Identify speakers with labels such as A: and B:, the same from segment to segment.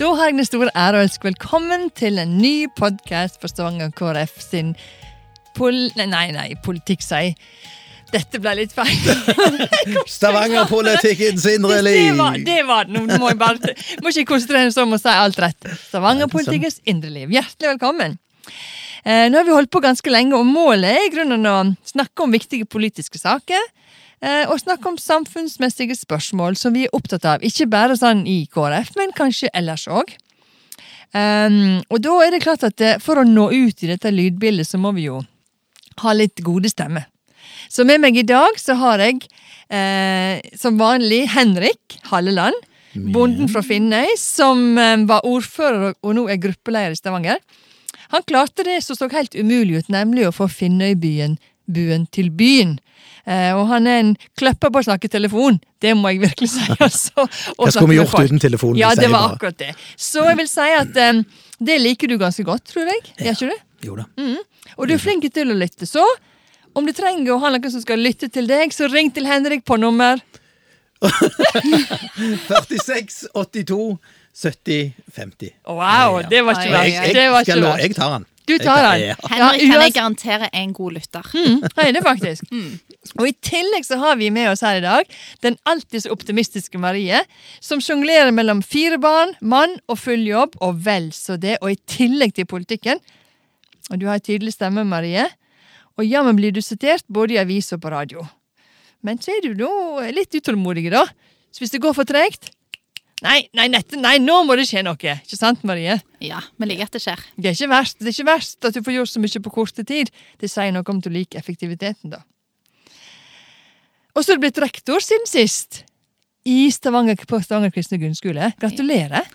A: Da har jeg den store ære å ønske velkommen til en ny podkast for Stavanger KrF sin pol... Nei, nei, politikk, sier Dette ble litt feil.
B: Stavangerpolitikkens indre liv!
A: det. Var, det. Nå må jeg bare må ikke konsentrere meg om å si alt rett. Stavangerpolitikkens indre liv. Hjertelig velkommen. Eh, nå har vi holdt på ganske lenge, og målet er i grunnen å snakke om viktige politiske saker. Eh, og snakke om samfunnsmessige spørsmål som vi er opptatt av. Ikke bare sånn i KrF, men kanskje ellers òg. Um, og da er det klart at eh, for å nå ut i dette lydbildet, så må vi jo ha litt gode stemmer. Så med meg i dag så har jeg eh, som vanlig Henrik Halleland. Bonden fra Finnøy, som eh, var ordfører og nå er gruppeleder i Stavanger. Han klarte det som så helt umulig ut, nemlig å få Finnøybyen buen til byen. Eh, og han er en kløpper på å snakke telefon, det må jeg virkelig si. altså.
B: Hva skulle vi gjort uten telefonen?
A: Ja, det var akkurat det. Så jeg vil si at um, det liker du ganske godt, tror jeg. Gjør ikke du?
B: Jo da.
A: Og du er flink til å lytte, så om du trenger å ha noen som skal lytte til deg, så ring til Henrik på nummer
B: 46, 82, 70, 50.
A: Wow, det var ikke verst. Jeg,
B: jeg,
A: verst.
B: jeg tar den.
A: Du tar den.
B: Ja.
C: Henrik kan jeg garantere er en god lytter.
A: Mm, er det faktisk. Og i tillegg så har vi med oss her i dag den alltid så optimistiske Marie, som sjonglerer mellom fire barn, mann og full jobb, og vel så det, og i tillegg til politikken. Og du har en tydelig stemme, Marie, og jammen blir du sitert både i avis og på radio. Men så er du nå litt utålmodig, da. Så hvis det går for tregt Nei, nei, nette, nei, nå må det skje noe. Ikke sant, Marie?
C: Ja, vi liker at det skjer.
A: Det er ikke verst det er ikke verst at du får gjort så mye på kort tid. Det sier noe om at du liker effektiviteten, da. Og så er du blitt rektor siden sist. I Stavanger, på Stavanger kristne grunnskole. Gratulerer.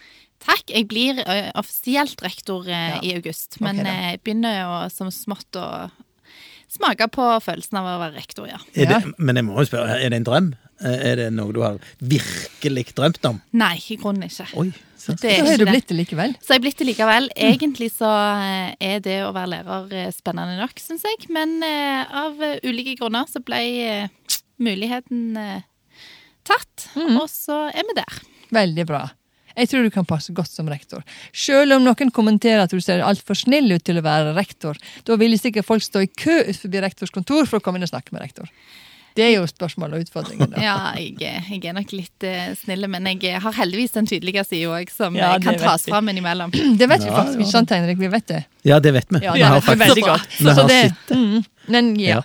C: Takk. Jeg blir offisielt rektor
A: Ja.
C: i august, men okay, begynner jo som smått å smake på følelsen av å være rektor, ja.
B: Er det, men jeg må jo spørre, er det en drøm? Eh, Er det noe du har virkelig drømt om?
C: Nei, i grunnen ikke.
B: Oi.
C: Det er
A: Så har du blitt det likevel.
C: Så jeg er blitt det likevel. Egentlig så er det å være lærer spennende nok, syns jeg. Men av ulike grunner så ble muligheten tatt,
A: mm.
C: og så er vi der.
A: Veldig bra. Jeg tror du kan passe godt som rektor. Selv om noen kommenterer at du ser altfor snill ut til å være rektor, da vil sikkert folk stå i kø utenfor rektors kontor for å komme inn og snakke med rektor. Det er jo spørsmålet og utfordringen. da.
C: Ja, jeg, jeg er nok litt uh, snill, men jeg har heldigvis den tydelige sida òg, som
A: Ja,
C: kan tas
A: vi.
C: fram innimellom.
A: Det vet vi
B: Ja,
A: faktisk
B: ja.
A: ikke, sant, Henrik? Vi vet det.
B: Ja, det vet vi.
A: Ja,
B: vi
A: det
B: har
A: vi
B: faktisk
A: veldig godt. Så, så
B: har
A: det, mm, men ja.
B: Ja.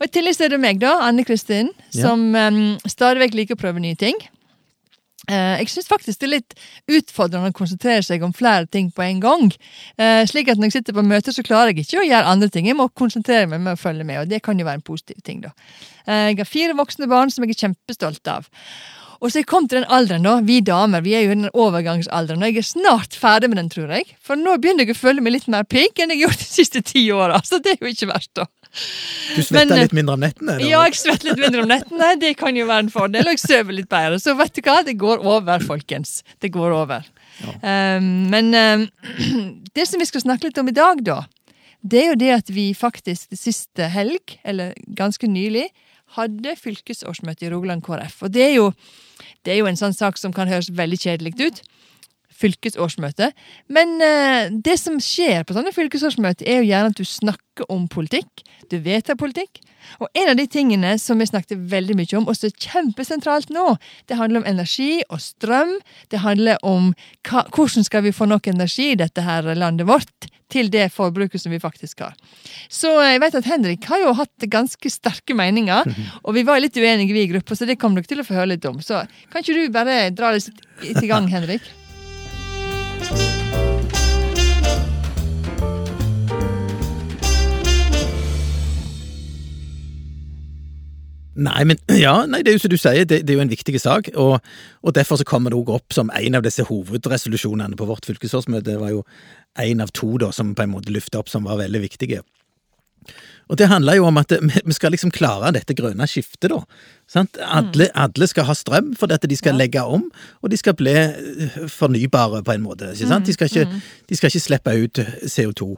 A: Og I tillegg er det meg, da, Anne Kristin,
B: Ja.
A: som um, stadig vekk liker å prøve nye ting. Eh, jeg syns faktisk det er litt utfordrende å konsentrere seg om flere ting på en gang. Eh, slik at når jeg sitter på møter, så klarer jeg ikke å gjøre andre ting. Jeg må konsentrere meg med å følge med, og det kan jo være en positiv ting. da. Eh, jeg har fire voksne barn som jeg er kjempestolt av. Og så jeg kommet til den alderen, da. Vi damer vi er jo i den overgangsalderen, og jeg er snart ferdig med den, tror jeg. For nå begynner jeg å føle meg litt mer pigg enn jeg har gjort de siste ti åra. Så det er jo ikke verst, da.
B: Du svetter
A: Men,
B: litt mindre om nettene? da.
A: Ja, jeg svetter litt mindre om nettene. Det kan jo være en fordel. Og jeg sover litt bedre. Så vet du hva, det går over, folkens. Det går over. Um, men um, det som vi skal snakke litt om i dag, da, det er jo det at vi faktisk siste helg, eller ganske nylig, hadde fylkesårsmøte i Rogaland KrF. Og det er jo, det er jo en sånn sak som kan høres veldig kjedelig ut fylkesårsmøte. Men eh, det som skjer på sånne fylkesårsmøter, er jo gjerne at du snakker om politikk. Du vedtar politikk. Og en av de tingene som vi snakket veldig mye om, og som er kjempesentralt nå, det handler om energi og strøm. Det handler om hva, hvordan skal vi få nok energi i dette her landet vårt til det forbruket som vi faktisk har. Så jeg vet at Henrik har jo hatt ganske sterke meninger, og vi var litt uenige vi i gruppa, så det kommer dere til å få høre litt om. Så kan ikke du bare dra litt i gang, Henrik?
B: Nei, men ja, nei, det er jo som du sier, det, det er jo en viktig sak, og, og derfor så kommer det også opp som en av disse hovedresolusjonene på vårt fylkesårsmøte. Det var jo en av to da, som på en måte løftet opp som var veldig viktige. Og det handler jo om at vi vi skal liksom klare dette grønne skiftet, da. Sant? Alle, alle skal ha strøm fordi at de skal legge om, og de skal bli eh, fornybare på en måte. Ikke sant? De, skal ikke, de skal ikke slippe ut CO2.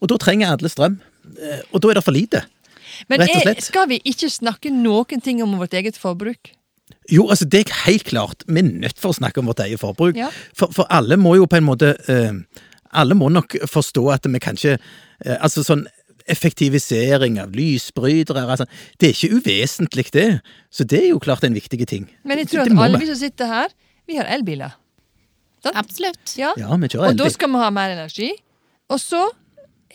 B: Og da trenger alle strøm. Eh, Og da er det for lite.
A: Men
B: Rett og
A: er, skal vi ikke snakke noen ting om vårt eget forbruk?
B: Jo, altså det er helt klart. Vi er nødt for å snakke om vårt eget forbruk.
A: Ja.
B: For, for alle må jo på en måte eh, Alle må nok forstå at vi kanskje eh, Altså sånn effektivisering av lysbrytere altså, Det er ikke uvesentlig, det. Så det er jo klart en viktig ting.
A: Men jeg tror
B: Det
A: at alle
B: vi.
A: som sitter her, vi har elbiler. Sånn?
C: Absolutt.
A: Ja.
B: Ja, vi kjører
A: Og da skal vi ha mer energi. Og så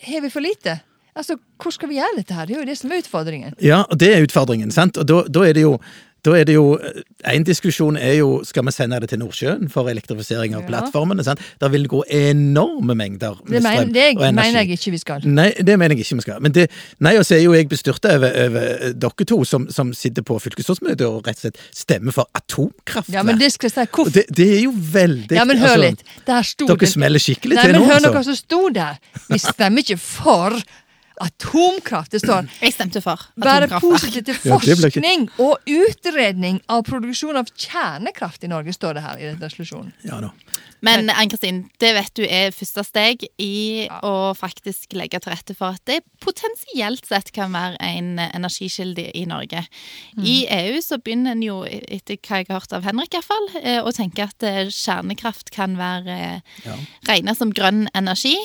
A: har vi for lite. Altså, Hvor skal vi gjøre dette her? Det er jo det som er utfordringen.
B: Ja, og det er utfordringen, sant? Og da, da er det jo da er det jo, En diskusjon er jo skal vi sende det til Nordsjøen for elektrifisering av
A: Ja.
B: plattformene. sant? Der vil det gå enorme mengder med strøm
A: det
B: og energi.
A: Det mener jeg ikke vi skal.
B: Nei, det mener jeg ikke vi skal. Men det, nei, og så er jo jeg bestyrta over, over eh, dere to som, som sitter på fylkesrådsmøtet og rett og slett stemmer for atomkraftverk.
A: Ja, men det skal jeg si. Hvorfor?
B: det, det er jo veldig
A: Ja, men hør
B: altså,
A: litt. Der sto
B: Dere smeller skikkelig
A: Nei,
B: til
A: men
B: nå,
A: hør nå hva
B: altså.
A: som sto der. Vi stemmer ikke for atomkraft. Det står
C: Jeg stemte for
A: være positiv til
B: Ja,
A: forskning og utredning av produksjon av kjernekraft i Norge, står det her i den resolusjonen.
B: Ja, nå.
C: Men Ann-Kristin, det vet du er første steg i å faktisk legge til rette for at det potensielt sett kan være en energikilde i Norge. I EU så begynner en jo, etter hva jeg har hørt av Henrik iallfall, å tenke at eh, kjernekraft kan være eh,
B: Ja.
C: regna som grønn energi.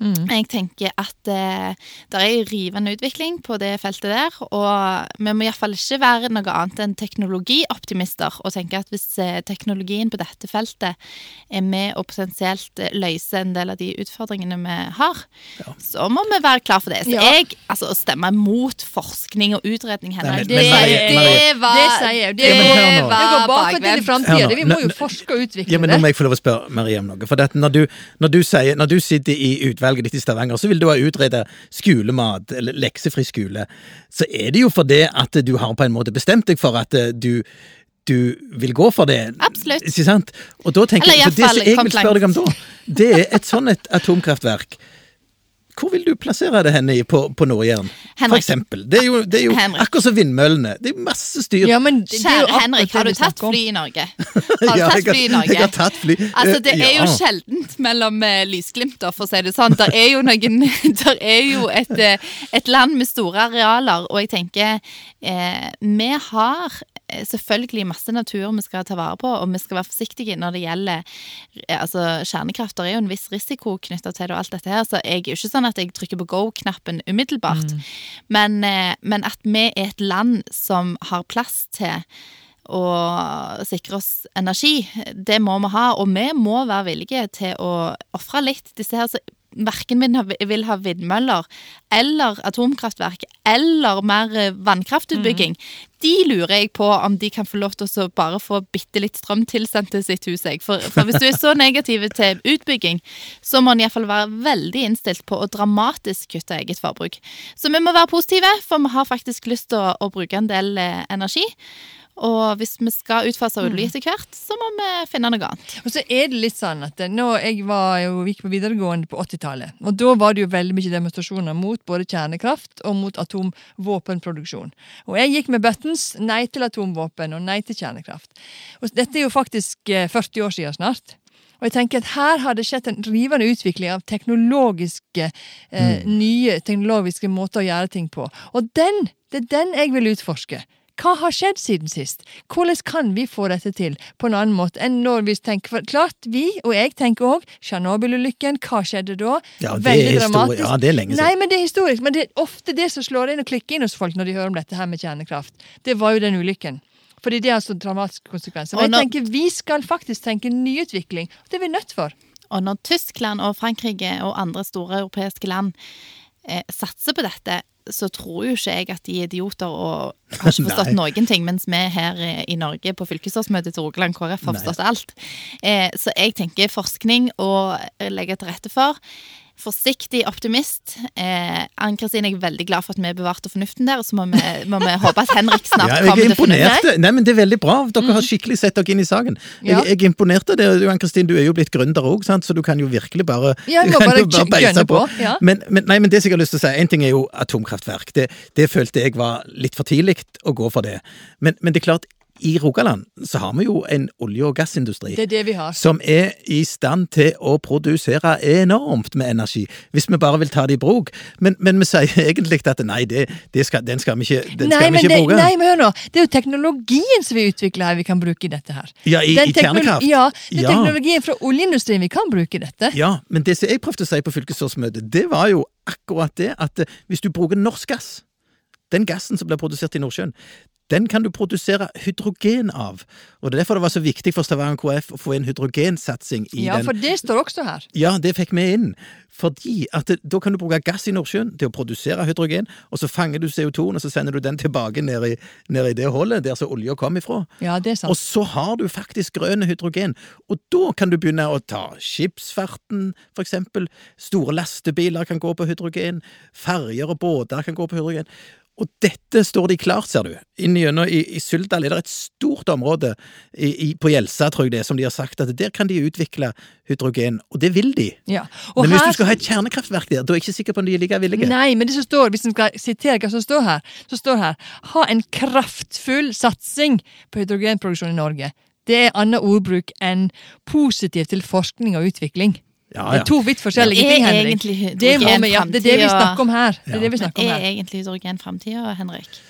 C: Jeg tenker at eh, det er en rivende utvikling på det feltet der, og vi må iallfall ikke være noe annet enn teknologioptimister og tenke at hvis eh, teknologien på dette feltet er med og potensielt løser løse en del av de utfordringene vi har, så må vi være klar for det. Så
A: Ja.
C: jeg, altså å stemme mot forskning og utredning, Henrik, det,
B: det,
C: det var
A: Det sier jeg. Det,
B: var,
A: det bakvendt i framtida. Vi må jo forske og utvikle
B: Ja, men Nå må jeg få lov å spørre Marie om noe. For det når, du, når, du sier, når du sitter i utvalget ditt i Stavanger, så vil du ha utredet skolemat, eller leksefri skole. Så er det jo fordi at du har på en måte bestemt deg for at eh, du du vil gå for det.
C: Absolutt.
B: Ikke sant? Og da tenker jeg, for Det som jeg vil spørre deg om da, det er et sånn et atomkraftverk. Hvor vil du plassere det henne i på, på Nord-Jæren? For eksempel. Det er jo, det er jo akkurat som vindmøllene. Det er masse styr.
A: Ja, men det, det er jo
C: Kjære Henrik, har du tatt fly i Norge? Har du
B: Ja,
C: tatt fly i Norge?
B: Jeg har tatt fly.
C: Altså, det
B: Eh,
C: er jo
B: ja.
C: sjeldent mellom uh, lysglimter, for å si det sånn. Der er jo noen Der er jo et, uh, et land med store arealer, og jeg tenker uh, Vi har selvfølgelig masse natur vi skal ta vare på, og vi skal være forsiktige når det gjelder eh, altså, kjernekraft. Det er jo en viss risiko knytta til det og alt dette her, så jeg er jo ikke sånn at jeg trykker på go-knappen umiddelbart. Men, eh, men at vi er et land som har plass til å sikre oss energi. Det må vi ha, og vi må være villige til å ofre litt. Disse her som verken vil ha, vindmøller eller atomkraftverk eller mer vannkraftutbygging, vannkraftutbygging. De lurer jeg på om de kan få lov til å bare få bitte litt strøm tilsendt til sitt hus. For, for hvis du er så negativ til utbygging, så må en iallfall være veldig innstilt på å dramatisk kutte eget forbruk. Så vi må være positive, for vi har faktisk lyst til å, å bruke en del eh, energi. Og hvis vi skal utfase olje etter hvert, så må vi finne noe annet.
A: Og så er det litt sånn at nå, Jeg var jo, gikk på videregående på 80-tallet. Og da var det jo veldig mye demonstrasjoner mot både kjernekraft og mot atomvåpenproduksjon. Og jeg gikk med buttons nei til atomvåpen og nei til kjernekraft. Og dette er jo faktisk eh, 40 år siden snart. Og jeg tenker at Her har det skjedd en rivende utvikling av teknologiske, eh, nye teknologiske måter å gjøre ting på. Og den, det er den jeg vil utforske. Hva har skjedd siden sist? Hvordan kan vi få dette til på en annen måte enn når vi tenker For klart, vi, og jeg tenker òg, Tsjernobyl-ulykken, hva skjedde da?
B: Ja, det
A: Veldig
B: er
A: dramatisk.
B: ja, det er lenge siden.
A: Nei, men det er historisk. Men det er ofte det som slår inn og klikker inn hos folk når de hører om dette her med kjernekraft. Det var jo den ulykken. Fordi det har så dramatiske konsekvenser.
C: Og
A: Men jeg tenker vi skal faktisk tenke nyutvikling. Det er vi nødt for.
C: Og når Tyskland og Frankrike og andre store europeiske land eh, satser på dette, så tror jo ikke jeg at de er idioter og har ikke forstått noen ting, mens vi her i- Norge på fylkesårsmøtet til Rogaland KrF har
B: Nei.
C: forstått alt. Eh, så jeg tenker forskning og legge til rette for. Forsiktig optimist. Eh, Ann-Kristin, jeg er veldig glad for at vi bevarte fornuften der, og så må vi, må vi håpe at Henrik snart
B: Ja,
C: kommer
B: er
C: til
B: fornuften. Nei, men Det er veldig bra. Dere har skikkelig sett dere inn i saken.
A: Ja.
B: Jeg, jeg er imponert av det. Du, Ann-Kristin, du er jo blitt gründer òg, så du kan jo virkelig bare
A: Ja, jeg må
B: kan
A: bare
B: beise
A: på. på, ja.
B: Men, men, nei, men det som jeg har lyst til å si, en ting er jo atomkraftverk. Det, det følte jeg var litt for tidlig å gå for det. Men, men det er klart, i Rogaland så har vi jo en olje- og gassindustri.
A: Det er det vi har.
B: Som er i stand til å produsere enormt med energi, hvis vi bare vil ta det i bruk. Men, men vi sier egentlig at nei, det, det skal, den skal vi ikke, den
A: Nei,
B: skal vi ikke
A: det,
B: bruke.
A: nei, men hør nå. Det er jo teknologien som vi utvikler her, vi kan bruke i dette her.
B: Ja, i,
A: Den
B: i kjernekraft.
A: Ja, det er
B: Ja.
A: teknologien fra oljeindustrien vi kan bruke i dette.
B: Ja, men det som jeg prøvde å si på fylkesårsmøtet, det var jo akkurat det at eh, hvis du bruker norsk gass, den gassen som blir produsert i Nordsjøen, den kan du produsere hydrogen av. Og det er derfor det var så viktig for Stavanger KF å få en hydrogensatsing i
A: Ja,
B: den.
A: for det står også her.
B: Ja, det fikk vi inn. Fordi at det, da kan du bruke gass i Nordsjøen til å produsere hydrogen, og så fanger du CO2-en, og så sender du den tilbake ned i, ned i det hullet der som olja kom ifra.
A: Ja, det er sant.
B: Og så har du faktisk grønn hydrogen, og da kan du begynne å ta skipsfarten, for eksempel. Store lastebiler kan gå på hydrogen, ferger og båter kan gå på hydrogen. Og dette står de klart, ser du. Inn gjennom i, i Suldal er det et stort område i, i, på Gjelsa, tror jeg det, som de har sagt at der kan de utvikle hydrogen, og det vil de.
A: Ja.
B: Men hvis
A: her-
B: du skal ha et kjernekraftverk der, da er jeg ikke sikker på om de er like villige.
A: Nei, men det som står, hvis en skal sitere hva som står her, så står her ha en kraftfull satsing på hydrogenproduksjon i Norge. Det er annen ordbruk enn positiv til forskning og utvikling.
B: Ja,
A: Det er to vidt forskjellige
C: er
A: ting, Henrik. Det, vi, ja, det er det vi snakker om her. Det er det vi snakker om
C: Er egentlig hydrogen framtida, Henrik?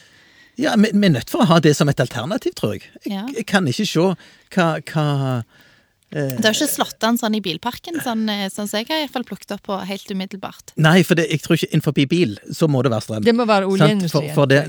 B: ja vi, vi er nødt for å ha det som et alternativ, tror jeg. Jeg, jeg kan ikke se hva, hva
C: Det har ikke slått an sånn i bilparken, sånn, eh, sånn som jeg har i hvert fall plukket opp på helt umiddelbart.
B: Nei, for det, jeg tror ikke innenfor bil så må det være strøm.
A: Det må være oljeindustrien.
B: For, for det,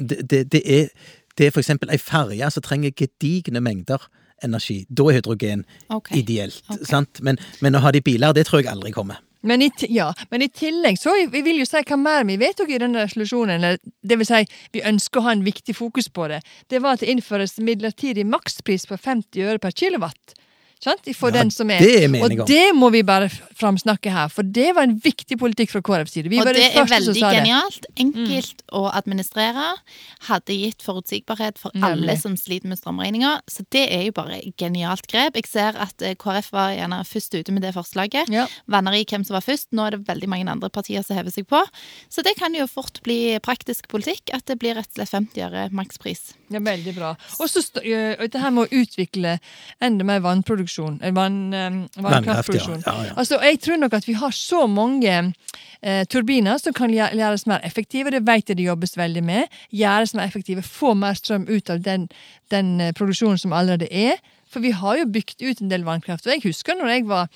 B: det, er, det er for eksempel ei ferje som trenger gedigne mengder energi. Da er hydrogen
C: okay.
B: ideelt.
C: Okay.
B: Sant? Men, men å ha de biler, det tror jeg aldri kommer.
A: Men i, ja, men i tillegg så vi vil jo si hva mer vi vedtok i denne resolusjonen, det vil si vi ønsker å ha en viktig fokus på det, det var at det innføres midlertidig makspris på 50 øre per kilowatt. Sant? For
B: Ja,
A: den som er.
B: det er.
A: Og det må vi bare framsnakke her, for det var en viktig politikk fra KrFs side. Vi
C: Og
A: var
C: det er veldig
A: det.
C: genialt. Enkelt å administrere. Hadde gitt forutsigbarhet for alle som sliter med strømregninger. Så det er jo bare genialt grep. Jeg ser at eh, KrF var gjerne først ute med det forslaget.
A: Ja.
C: Vanner i hvem som var først. Nå er det veldig mange andre partier som hever seg på. Så det kan jo fort bli praktisk politikk at det blir rett og slett 50 øre makspris.
A: Ja, veldig bra. Og så dette her med å utvikle enda mer vannproduksjon. Eh, Vann, eh, vannkraftproduksjon.
B: ja. Ja, ja.
A: Altså, jeg tror nok at vi har så mange eh, turbiner som kan gjøres mer effektive. Det vet jeg det jobbes veldig med. Gjøres mer effektive, få mer strøm ut av den, den eh, produksjonen som allerede er. For vi har jo bygd ut en del vannkraft. Og jeg husker når jeg var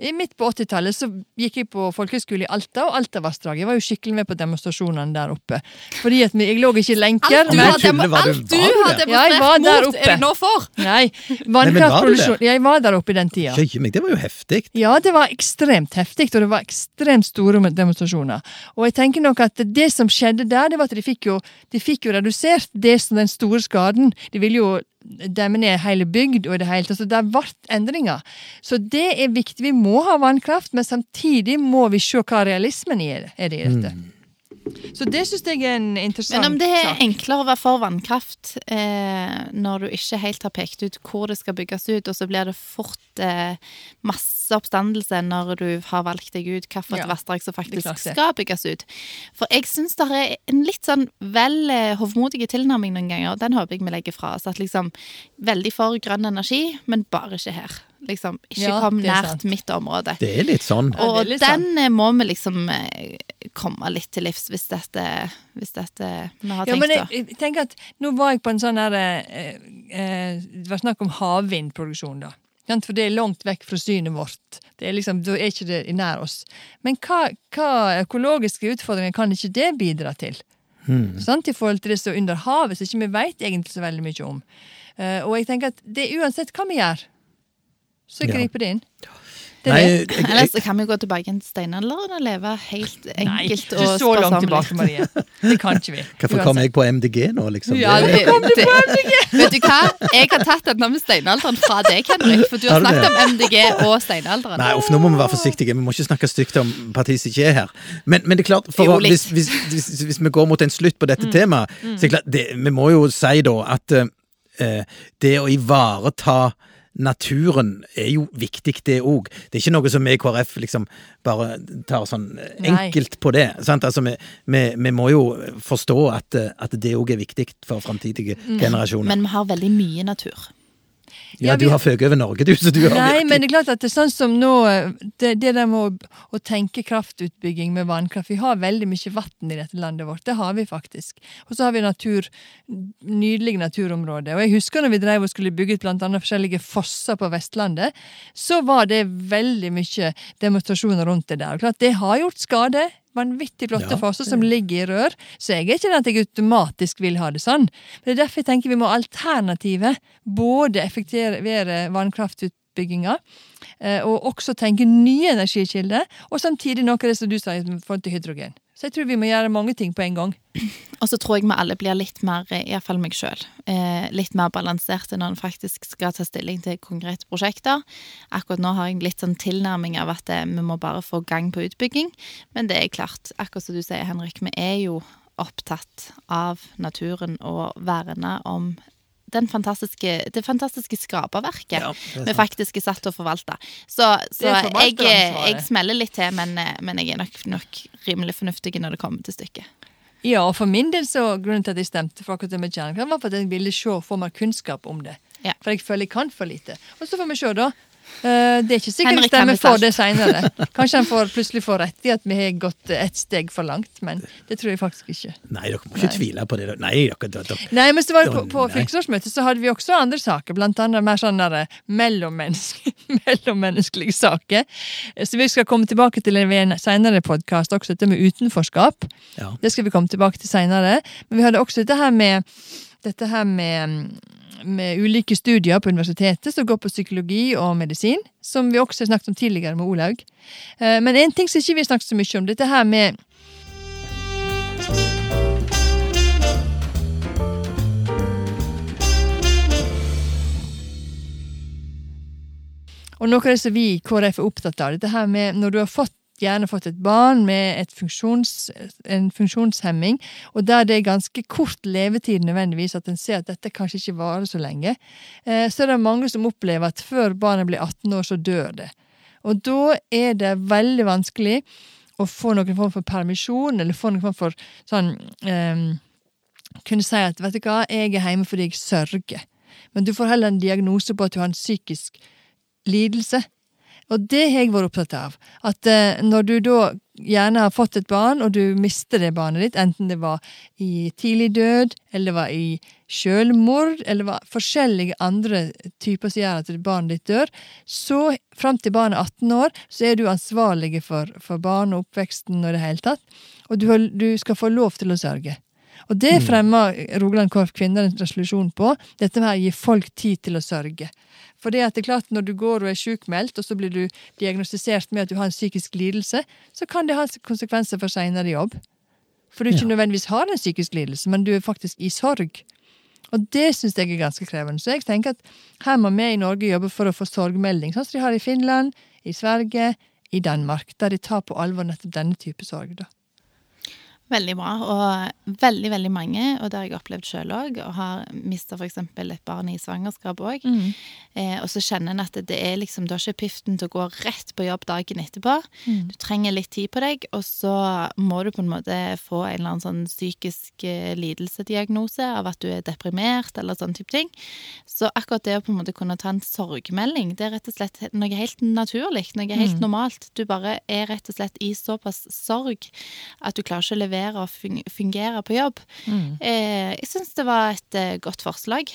A: i midt på 80-tallet, så gikk jeg på folkehøyskole i Alta, og Altavassdraget. Jeg var jo skikkelig med på demonstrasjonene der oppe. Fordi at jeg lå ikke i lenker.
C: Alt du
B: men-
C: har, demo alt du har
B: det?
A: Ja, jeg var
C: demonstrert
A: der
C: mot, er du nå for?
A: Nei, vannkraftproduksjon. Jeg var der oppe i den tida.
B: Jøye meg, det var jo heftig.
A: Ja, det var ekstremt heftig, og det var ekstremt store demonstrasjoner. Og jeg tenker nok at det som skjedde der, det var at de fikk jo, de fikk jo redusert det som den store skaden. De ville jo demme ned hele bygd og i det hele tatt. Så det ble endringer. Så det er viktig. Vi må ha vannkraft, men samtidig må vi se hva realismen er i dette. Så det syns jeg er en interessant sak.
C: Men om det er
A: sak.
C: enklere å være for vannkraft eh, når du ikke helt har pekt ut hvor det skal bygges ut, og så blir det fort eh, masse oppstandelse når du har valgt deg ut hvilket
A: Ja,
C: vassdrag som faktisk skal bygges ut. For jeg syns det er en litt sånn vel eh, hovmodig tilnærming noen ganger, og den håper jeg vi legger fra oss. At liksom veldig for grønn energi, men bare ikke her. Liksom, ikke
A: Ja,
C: kom nært mitt område.
B: Det er litt sånn.
A: Ja,
C: Og
A: litt
C: den eh, må vi liksom eh, komme litt til livs, hvis dette, hvis dette vi har
A: Ja, men jeg, jeg tenker at Nå var jeg på en sånn her eh, eh, Det var snakk om havvindproduksjon, da. For det er langt vekk fra synet vårt. Det er liksom, Da er ikke det ikke nær oss. Men hva, hva økologiske utfordringer kan ikke det bidra til? Sant? I forhold til det som er under havet, som ikke vi vet egentlig så veldig mye om. Uh, og jeg tenker at det er uansett hva vi gjør, så
B: Ja.
A: griper det inn. Det
B: Nei,
A: det.
B: jeg, jeg,
C: Ellers kan vi gå tilbake til steinalderen og leve helt
A: Nei,
C: enkelt
A: ikke så langt tilbake, Marie. Det kan ikke vi.
B: hvorfor kom jeg på MDG nå, liksom?
C: Ja,
B: Det-
C: det, det, vet du hva? Jeg har tatt denne med steinalderen fra deg, Henrik. For du har snakket om MDG og steinalderen.
B: Nei, uff, nå må vi være forsiktige. Vi må ikke snakke stygt om partiet som ikke er her. Men, men det er klart, for
C: Jo,
B: å, hvis, hvis, hvis, hvis vi går mot en slutt på dette temaet, så er det klart, det, vi må jo si da at uh, det å ivareta naturen er jo viktig, det òg. Det er ikke noe som vi i KrF liksom bare tar sånn
A: Nei.
B: enkelt på det. Sant? Altså, vi, vi, vi må jo forstå at, at det òg er viktig for framtidige generasjoner.
C: Men vi har veldig mye natur.
B: Ja, du har føket over Norge, du, så du har
A: Nei, men det er klart at det er sånn som nå Det, det der med å, å tenke kraftutbygging med vannkraft Vi har veldig mye vann i dette landet vårt. Det har vi faktisk. Og så har vi natur, nydelige naturområder. Og jeg husker når vi drev og skulle bygge ut annet forskjellige fosser på Vestlandet, så var det veldig mye demonstrasjoner rundt det der. Og klart, det har gjort skade. Vanvittig flotte
B: Ja,
A: fosser som ligger i rør. Så jeg er ikke den at jeg automatisk vil ha det sånn. Men det er derfor jeg tenker vi må ha alternativet. Både effektivere vannkraftutbygginga, eh, og også tenke nye energikilder, og samtidig noe av det som du sa i forhold til hydrogen. Så jeg tror vi må gjøre mange ting på en gang.
C: Og så tror jeg vi alle blir litt mer, iallfall meg sjøl, eh, litt mer balanserte når en faktisk skal ta stilling til konkrete prosjekter. Akkurat nå har jeg litt sånn tilnærming av at eh, vi må bare få gang på utbygging. Men det er klart, akkurat som du sier, Henrik, vi er jo opptatt av naturen og verne om fantastiske, det fantastiske skaperverket
B: Ja,
C: vi faktisk er satt til å forvalte. Så, så jeg, jeg smeller litt til, men, men jeg er nok, nok rimelig fornuftig når det kommer til stykket.
A: Ja, og for min del så grunnen til at jeg stemte for akkurat det med kjernekraft, var for at jeg ville se få mer kunnskap om det.
C: Ja.
A: For jeg føler jeg kan for lite. Og så får vi se, da. Eh, Det er ikke sikkert at
C: Henrik
A: stemmer for det seinere. Kanskje han får, plutselig får rett i at vi har gått ett steg for langt, men det tror jeg faktisk ikke.
B: Nei, dere må ikke
A: Nei.
B: tvile på det. Nei, dere, dere, dere.
A: Nei, men så var det på, på fylkesårsmøtet så hadde vi også andre saker, blant annet mer sånn der mellommenneske, mellommenneskelige saker. Så vi skal komme tilbake til ved en senere podkast, også dette med utenforskap.
B: Ja.
A: Det skal vi komme tilbake til seinere. Men vi hadde også dette her med dette her med, med ulike studier på universitetet som går på psykologi og medisin, som vi også har snakket om tidligere med Olaug. Eh, Men en ting som ikke vi har snakket så mye om, dette her med Og noe av det som vi i KrF er opptatt av, dette her med når du har fått, gjerne fått et barn med et funksjons, en funksjonshemming, og der det er ganske kort levetid nødvendigvis, at en ser at dette kanskje ikke varer så lenge, eh, så er det mange som opplever at før barnet blir 18 år, så dør det. Og da er det veldig vanskelig å få noen form for permisjon, eller få noen form for sånn eh, Kunne si at vet du hva, jeg er hjemme fordi jeg sørger. Men du får heller en diagnose på at du har en psykisk lidelse. Og det har jeg vært opptatt av. At eh, når du da gjerne har fått et barn, og du mister det barnet ditt, enten det var i tidlig død, eller det var i selvmord, eller det var forskjellige andre typer som gjør at barnet ditt dør, så fram til barnet er 18 år, så er du ansvarlig for, for barn og oppveksten og det hele tatt. Og du, du skal få lov til å sørge. Og det fremmer Rogaland KrF Kvinner en resolusjon på, dette med å gi folk tid til å sørge. For det at det er klart når du går og er sykmeldt, og så blir du diagnostisert med at du har en psykisk lidelse, så kan det ha konsekvenser for seinere jobb. For du ikke
B: Ja.
A: nødvendigvis har en psykisk lidelse, men du er faktisk i sorg. Og det syns jeg er ganske krevende. Så jeg tenker at her må vi i Norge jobbe for å få sorgmelding, sånn som de har i Finland, i Sverige, i Danmark, der de tar på alvor nettopp denne type sorg. da.
C: Veldig bra, og veldig veldig mange, og det har jeg opplevd sjøl òg, og har mista f.eks. et barn i svangerskap òg.
A: Mm.
C: Eh, og så kjenner en at det er liksom, du har ikke piften til å gå rett på jobb dagen etterpå.
A: Mm.
C: Du trenger litt tid på deg, og så må du på en måte få en eller annen sånn psykisk eh, lidelsediagnose av at du er deprimert, eller sånn type ting. Så akkurat det å på en måte kunne ta en sorgmelding, det er rett og slett noe helt naturlig, noe helt
A: Mm.
C: normalt. Du bare er rett og slett i såpass sorg at du klarer ikke å levere og fun- fungere på jobb.
A: Mm.
C: Eh, jeg syns det var et eh, godt forslag.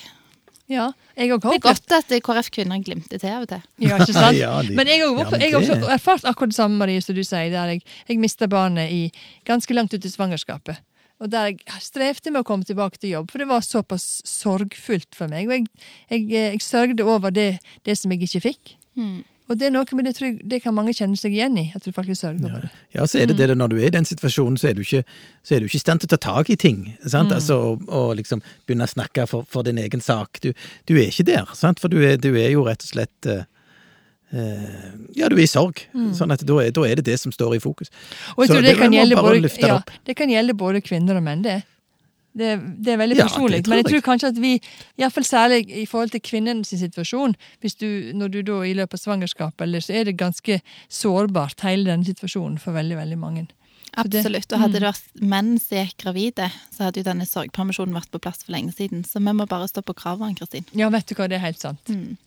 A: Ja, jeg òg
C: Det er godt at eh, KrF Kvinner glimter til av og til.
A: Ja, ikke sant?
B: Ja, de-
A: Men jeg har også, jeg også erfart akkurat det samme, Marie, som du sier, der jeg, jeg mista barnet i ganske langt ut i svangerskapet. Og der jeg strevde med å komme tilbake til jobb, for det var såpass sorgfullt for meg. Og jeg, jeg, jeg sørgde over det, det som jeg ikke fikk.
C: Mm.
A: Og det er noe med det, tror jeg, det kan mange kjenne seg igjen i. At du faktisk sørger for det.
B: Ja, så er det det når du er i den situasjonen, så er du ikke, så du ikke i stand til å ta tak i ting. sant? Altså, og, og liksom begynne å snakke for, for din egen sak. Du, du er ikke der, sant? for du er, du er jo rett og slett uh, Ja, du er i sorg. Sånn at da er, da er det det som står i fokus.
A: Og jeg tror det,
B: det
A: kan gjelde både, ja, det kan gjelde både kvinner og menn, det. Det, det er veldig
B: Ja,
A: personlig.
B: tror
A: Men jeg tror kanskje at vi, iallfall særlig i forhold til kvinnens situasjon, hvis du, når du da i løpet av svangerskapet, eller så er det ganske sårbart, hele denne situasjonen, for veldig, veldig mange.
C: Absolutt. Og hadde det vært menn som gikk gravide, så hadde jo denne sorgpermisjonen vært på plass for lenge siden. Så vi må bare stå på kravet, Kristin.
A: Ja, vet du hva, det er helt sant.
C: Mm.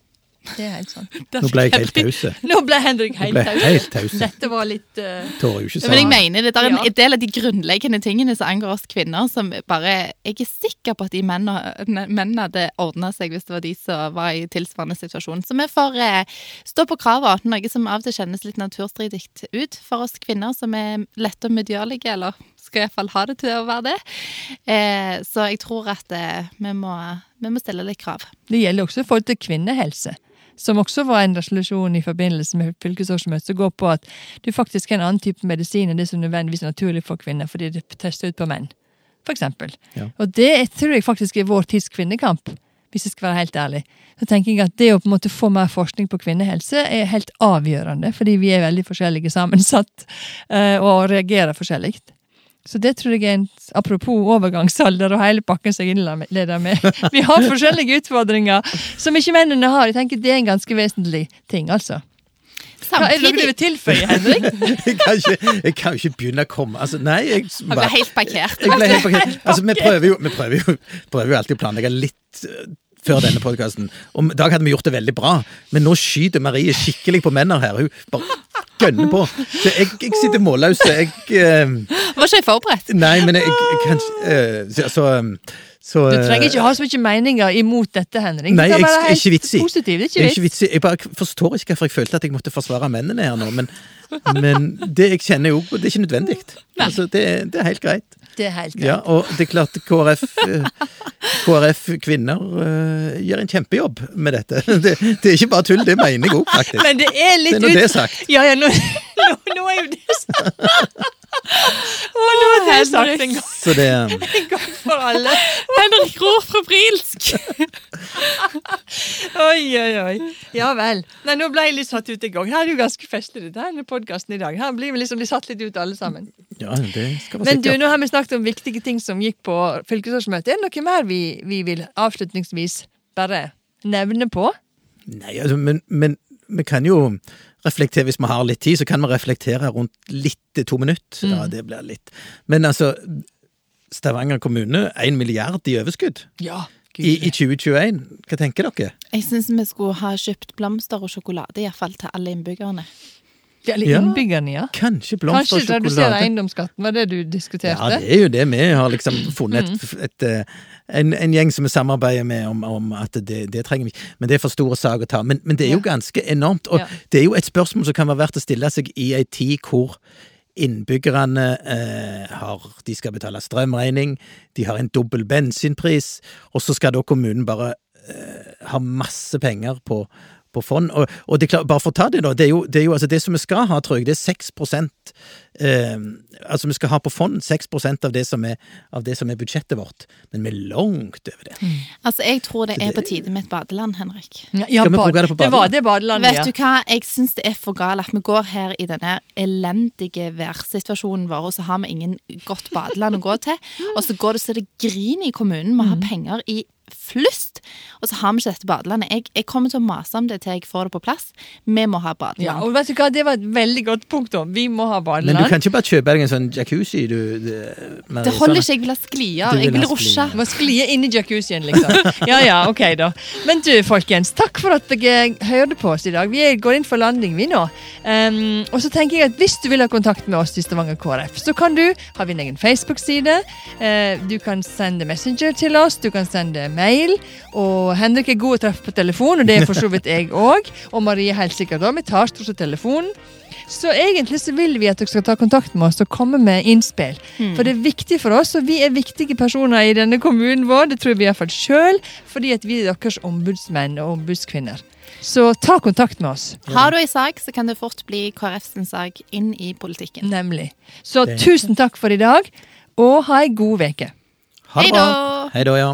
A: Det er helt sant.
B: Nå ble jeg helt tause.
A: Nå ble Henrik helt
B: tause.
A: taus. Dette var litt uh...
B: Tårer jo ikke
C: Ja, Men jeg mener det, det er en
A: Ja.
C: del av de grunnleggende tingene som angår oss kvinner, som bare Jeg er sikker på at de mennene, mennene hadde ordna seg hvis det var de som var i tilsvarende situasjon. Så vi får uh, stå på kravet, noe som av og til kjennes litt naturstridig ut for oss kvinner som er lette og medgjørlige, eller skal iallfall ha det til å være det. Eh, så jeg tror at eh, vi, må, vi må stille litt krav.
A: Det gjelder også i forhold til kvinnehelse. Som også var en resolusjon i forbindelse med fylkesårsmøtet, som går på at du faktisk har en annen type medisin enn det som nødvendigvis er naturlig for kvinner, fordi det tester ut på menn. For.
B: Ja.
A: Og det tror jeg faktisk er vår tids kvinnekamp, hvis jeg skal være helt ærlig. Så tenker jeg at det å på en måte få mer forskning på kvinnehelse er helt avgjørende, fordi vi er veldig forskjellige sammensatt eh, og reagerer forskjellig. Så det tror jeg er en Apropos overgangsalder og hele pakken som jeg innleder med. Vi har forskjellige utfordringer som ikke mennene har. Jeg tenker Det er en ganske vesentlig ting, altså. Hva er det dere vil tilføye, Henrik?
B: Jeg kan ikke, jeg kan ikke begynne å komme Altså, nei, jeg
C: Han ble helt parkert.
B: Jeg ble helt parkert. Altså, vi prøver jo, vi prøver jo, prøver jo alltid å planlegge litt eh, før denne podkasten. Om dag hadde vi gjort det veldig bra, men nå skyter Marie skikkelig på mennene her. Hun bare gønner på. Så jeg, jeg sitter målløs. Jeg uh,
C: Var ikke jeg forberedt?
B: Nei, men jeg, jeg kan ikke eh, Så, så,
A: Du trenger ikke ha så mye meninger imot dette, Henrik.
B: Nei, jeg- jeg ikke vits i.
A: positiv. Ikke
B: ikke
A: vits.
B: vits i- jeg bare forstår ikke hvorfor jeg følte at jeg måtte forsvare mennene her nå, men, men det jeg kjenner jo Det er ikke nødvendig. Altså, det, det er helt greit.
A: Det er helt greit.
B: Ja, og det er klart KrF, eh, KrF kvinner uh, gjør en kjempejobb med dette. Det, det er ikke bare tull, det mener jeg òg, faktisk.
A: Men det er litt
B: Det er nå
A: ut-
B: det er sagt.
A: Ja, ja, nå, nå, nå er jo det sagt. Å, nå er det sagt en gang,
B: Så det
A: en gang for alle.
C: Henrik ror febrilsk.
A: Oi, oi, oi. Ja vel. Nei, nå ble jeg litt satt ut i gang. Her er det jo ganske festlig, denne podkasten i dag. Her blir vi liksom litt satt litt ut, alle sammen.
B: Ja, det skal være
A: Men du, nå har vi snakket om viktige ting som gikk på fylkesårsmøtet. Er det noe mer vi, vi vil avslutningsvis bare nevne på?
B: Nei, altså, men, men vi kan jo reflektere, hvis vi har litt tid, så kan vi reflektere rundt litt til to minutter. Ja,
A: Mm.
B: det blir litt. Men altså, Stavanger kommune, én milliard i overskudd
A: Ja.
B: i, i 2021. Hva tenker dere?
C: Jeg syns vi skulle ha kjøpt blomster og sjokolade, iallfall til alle innbyggerne.
A: Ja, eller
B: Ja.
A: innbyggerne, ja.
B: Kanskje blomster
A: Kanskje
B: og
A: redusere
B: sjokolade?
A: eiendomsskatten, var det du diskuterte?
B: Ja, det er jo det vi har liksom funnet et, et, eh, en, en gjeng som vi samarbeider med om, om at det, det trenger vi Men det er for store saker å ta. Men, men det er jo ganske enormt. Og
A: Ja.
B: det er jo et spørsmål som kan være verdt å stille seg i ei tid hvor innbyggerne eh, har De skal betale strømregning, de har en dobbel bensinpris, og så skal da kommunen bare eh, ha masse penger på på fond, og, og det bare for å ta det da, det er jo, det, er jo altså det som vi skal ha, tror jeg, det er 6% eh, Altså vi skal ha på fond 6% av det, som er, av det som er budsjettet vårt, men vi er langt over det.
C: Altså, Jeg tror det er på tide med et badeland, Henrik.
A: Ja, ja,
B: Skal vi
A: bad-
B: bruke det på
A: Det var det badelandet,
C: Vet du hva, jeg syns det er for galt at vi går her i denne elendige værsituasjonen vår, og så har vi ingen godt badeland å gå til. Og så går det så det griner i kommunen. Vi har penger i flust, og så har vi ikke dette badelandet. Jeg, jeg kommer til å mase om det til jeg får det på plass. Vi må ha
A: Ja, og vet du hva, Det var et veldig godt punkt. da. Vi må ha
B: Men du kan ikke bare kjøpe deg en sånn jacuzzi, du. Det,
C: Det holder
B: sånn-
C: ikke, jeg vil ha sklier. Jeg vil.
A: Du må sklie inn i jacuzzien, liksom. Ja ja, ok, da. Men du, folkens, takk for at dere hørte på oss i dag. Vi går inn for landing, vi nå. Um, og så tenker jeg at hvis du vil ha kontakt med oss i Stavanger KrF, så kan du har vi en egen Facebook-side. Uh, du kan sende Messenger til oss, du kan sende mail. Og Henrik er god å treffe på telefon, og det er for så vidt jeg òg. Og Marie helt sikkert òg. Vi tar stort sett telefonen. Så egentlig så vil vi at dere skal ta kontakt med oss og komme med innspill. For det er viktig for oss, og vi er viktige personer i denne kommunen vår. Det tror vi iallfall sjøl, fordi at vi er deres ombudsmenn og ombudskvinner. Så ta kontakt med oss.
C: Har du ei sak, så kan det fort bli KrF sin sak inn i politikken.
A: Nemlig. Så tusen takk for i dag, og ha ei god uke.
B: Ha det
C: Hei
B: bra.
C: da!
B: Hei da, ja.